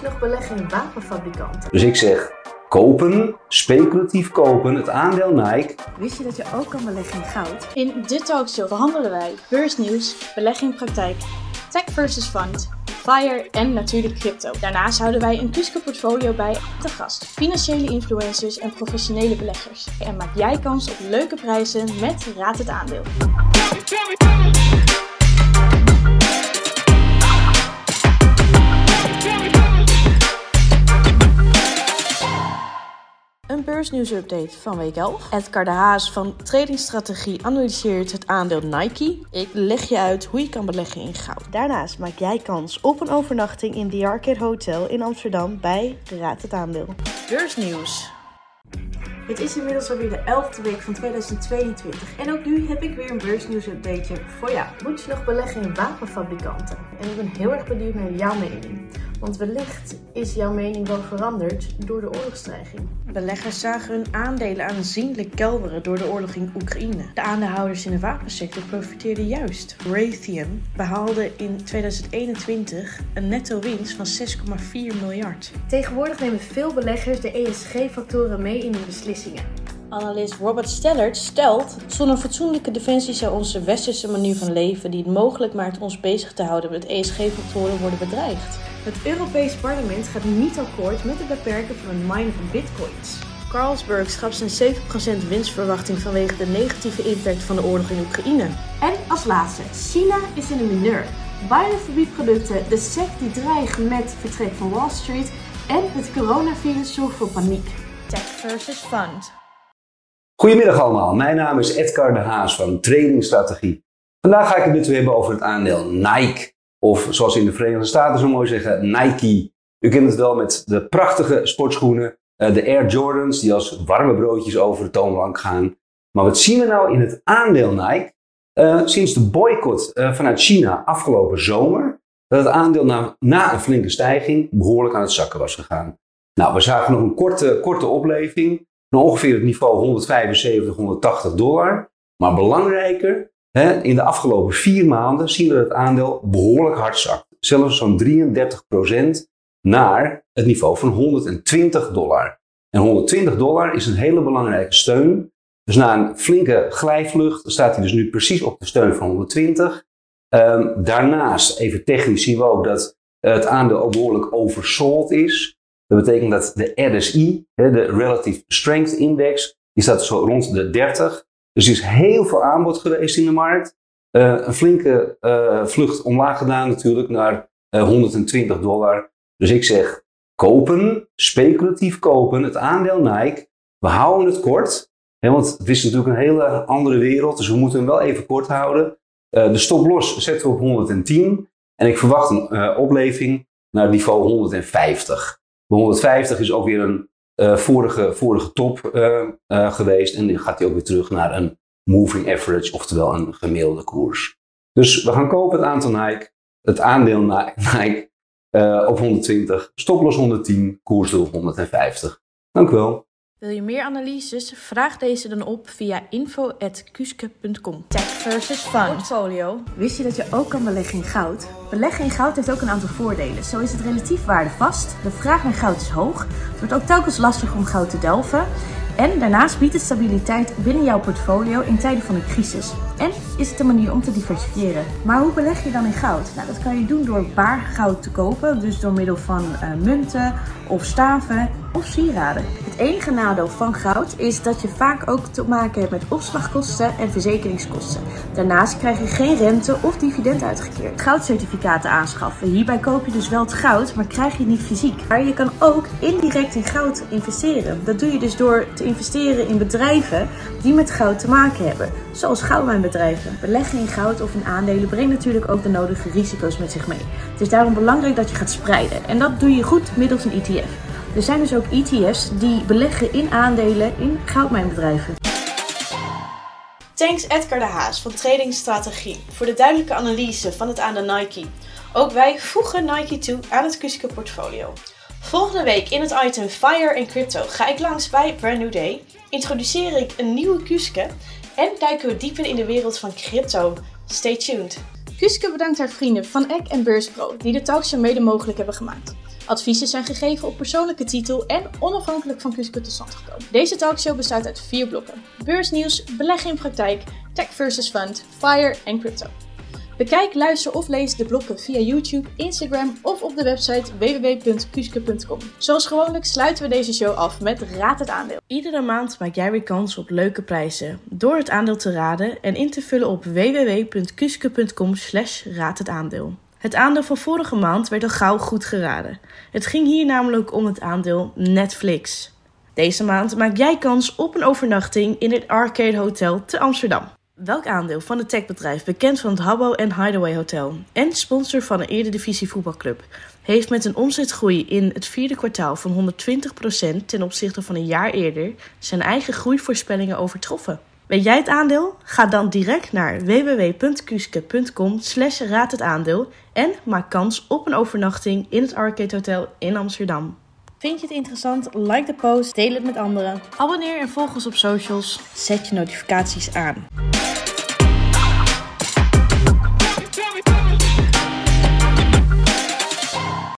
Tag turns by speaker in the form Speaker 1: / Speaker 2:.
Speaker 1: nog beleggen in wapenfabrikanten?
Speaker 2: Dus ik zeg kopen, speculatief kopen, het aandeel Nike.
Speaker 1: Wist je dat je ook kan beleggen in goud?
Speaker 3: In dit talkshow behandelen wij beursnieuws, beleggingpraktijk, tech versus fund, FIRE en natuurlijk crypto. Daarnaast houden wij een Kuske portfolio bij te gast, financiële influencers en professionele beleggers. En maak jij kans op leuke prijzen met Raad het Aandeel. Een beursnieuwsupdate van week 11. Edgar de Haas van Tradingstrategie analyseert het aandeel Nike. Ik leg je uit hoe je kan beleggen in goud.
Speaker 1: Daarnaast maak jij kans op een overnachting in The Arcade Hotel in Amsterdam bij Raad het Aandeel.
Speaker 3: Beursnieuws.
Speaker 1: Het is inmiddels alweer de 11e week van 2022 en ook nu heb ik weer een beursnieuwsupdateje voor jou. Moet je nog beleggen in wapenfabrikanten? En ik ben heel erg benieuwd naar jouw mening. Want wellicht is jouw mening wel veranderd door de oorlogsdreiging.
Speaker 3: Beleggers zagen hun aandelen aanzienlijk kelderen door de oorlog in Oekraïne. De aandeelhouders in de wapensector profiteerden juist. Raytheon behaalde in 2021 een netto winst van 6,4 miljard.
Speaker 1: Tegenwoordig nemen veel beleggers de ESG-factoren mee in hun beslissingen.
Speaker 3: Analist Robert Stellert stelt: zonder fatsoenlijke defensie zou onze westerse manier van leven, die het mogelijk maakt ons bezig te houden met ESG-factoren, worden bedreigd.
Speaker 1: Het Europees Parlement gaat niet akkoord met het beperken van het minen van bitcoins.
Speaker 3: Carlsberg schrapt zijn 7% winstverwachting vanwege de negatieve impact van de oorlog in Oekraïne.
Speaker 1: En als laatste, China is in de mineur. Biden verbiedt producten, de SEC die dreigt met vertrek van Wall Street en het coronavirus zorgt voor paniek.
Speaker 3: Tech versus fund.
Speaker 2: Goedemiddag allemaal, mijn naam is Edgar de Haas van Trading Strategie. Vandaag ga ik het met u hebben over het aandeel Nike. Of zoals in de Verenigde Staten zo mooi zeggen, Nike. U kent het wel met de prachtige sportschoenen, eh, de Air Jordans, die als warme broodjes over de toonbank gaan. Maar wat zien we nou in het aandeel Nike? Uh, sinds de boycott uh, vanuit China afgelopen zomer, dat het aandeel na, na, een flinke stijging behoorlijk aan het zakken was gegaan. Nou, we zagen nog een korte, korte opleving, van ongeveer het niveau 175, 180 dollar. Maar belangrijker, in de afgelopen vier maanden zien we dat het aandeel behoorlijk hard zakt. Zelfs zo'n 33% naar het niveau van 120 dollar. En 120 dollar is een hele belangrijke steun. Dus na een flinke glijvlucht staat hij dus nu precies op de steun van 120. Um, daarnaast, even technisch, zien we ook dat het aandeel ook behoorlijk oversold is. Dat betekent dat de RSI, de Relative Strength Index, die staat zo rond de 30. Dus er is heel veel aanbod geweest in de markt. Uh, een flinke uh, vlucht omlaag gedaan natuurlijk naar uh, 120 dollar. Dus ik zeg kopen, speculatief kopen, het aandeel Nike. We houden het kort, hè, want het is natuurlijk een hele andere wereld. Dus we moeten hem wel even kort houden. de stoploss zetten we op 110. En ik verwacht een opleving naar niveau 150. De 150 is ook weer een uh, vorige, vorige top uh, uh, geweest. En dan gaat hij ook weer terug naar een moving average, oftewel een gemiddelde koers. Dus we gaan kopen het aantal Nike, het aandeel Nike op 120, stoploss 110, koersdoel 150. Dank u wel.
Speaker 3: Wil je meer analyses? Vraag deze dan op via info.kuske.com. Tech versus fund.
Speaker 1: Portfolio. Wist je dat je ook kan beleggen in goud? Beleggen in goud heeft ook een aantal voordelen. Zo is het relatief waardevast, de vraag naar goud is hoog, het wordt ook telkens lastig om goud te delven. En daarnaast biedt het stabiliteit binnen jouw portfolio in tijden van een crisis. En is het een manier om te diversifiëren. Maar hoe beleg je dan in goud? Nou, dat kan je doen door baar goud te kopen, dus door middel van uh, munten of staven of sieraden. Het enige nadeel van goud is dat je vaak ook te maken hebt met opslagkosten en verzekeringskosten. Daarnaast krijg je geen rente of dividend uitgekeerd. Goudcertificaten aanschaffen. Hierbij koop je dus wel het goud, maar krijg je niet fysiek. Maar je kan ook indirect in goud investeren. Dat doe je dus door te investeren in bedrijven die met goud te maken hebben. Zoals goudmijnbedrijven. Beleggen in goud of in aandelen brengt natuurlijk ook de nodige risico's met zich mee. Het is daarom belangrijk dat je gaat spreiden. En dat doe je goed middels een ETF. Er zijn dus ook ETF's die beleggen in aandelen in goudmijnbedrijven.
Speaker 3: Thanks Edgar de Haas van Trading Strategie voor de duidelijke analyse van het aandeel Nike. Ook wij voegen Nike toe aan het Kuske portfolio. Volgende week in het item Fire en Crypto ga ik langs bij Brand New Day, introduceer ik een nieuwe Kuske en duiken we dieper in de wereld van crypto. Stay tuned. Kuske bedankt haar vrienden van Eck en Beurspro die de talkshow mede mogelijk hebben gemaakt.
Speaker 1: Adviezen zijn gegeven op persoonlijke titel en onafhankelijk van Kusco tot stand gekomen. Deze talkshow bestaat uit vier blokken. Beursnieuws, beleggen in praktijk, tech versus fund, fire en crypto. Bekijk, luister of lees de blokken via YouTube, Instagram of op de website www.kuske.com. Zoals gewoonlijk sluiten we deze show af met Raad het aandeel. Iedere maand maak jij weer kans op leuke prijzen door het aandeel te raden en in te vullen op www.kuske.com slash. Het aandeel van vorige maand werd al gauw goed geraden. Het ging hier namelijk om het aandeel Netflix. Deze maand maak jij kans op een overnachting in het Arcade Hotel te Amsterdam. Welk aandeel van het techbedrijf, bekend van het Habbo en Hideaway Hotel en sponsor van een Eredivisie voetbalclub, heeft met een omzetgroei in het vierde kwartaal van 120% ten opzichte van een jaar eerder zijn eigen groeivoorspellingen overtroffen? Weet jij het aandeel? Ga dan direct naar www.kuske.com slash raad het aandeel en maak kans op een overnachting in het Arcade Hotel in Amsterdam. Vind je het interessant? Like de post, deel het met anderen. Abonneer en volg ons op socials. Zet je notificaties aan.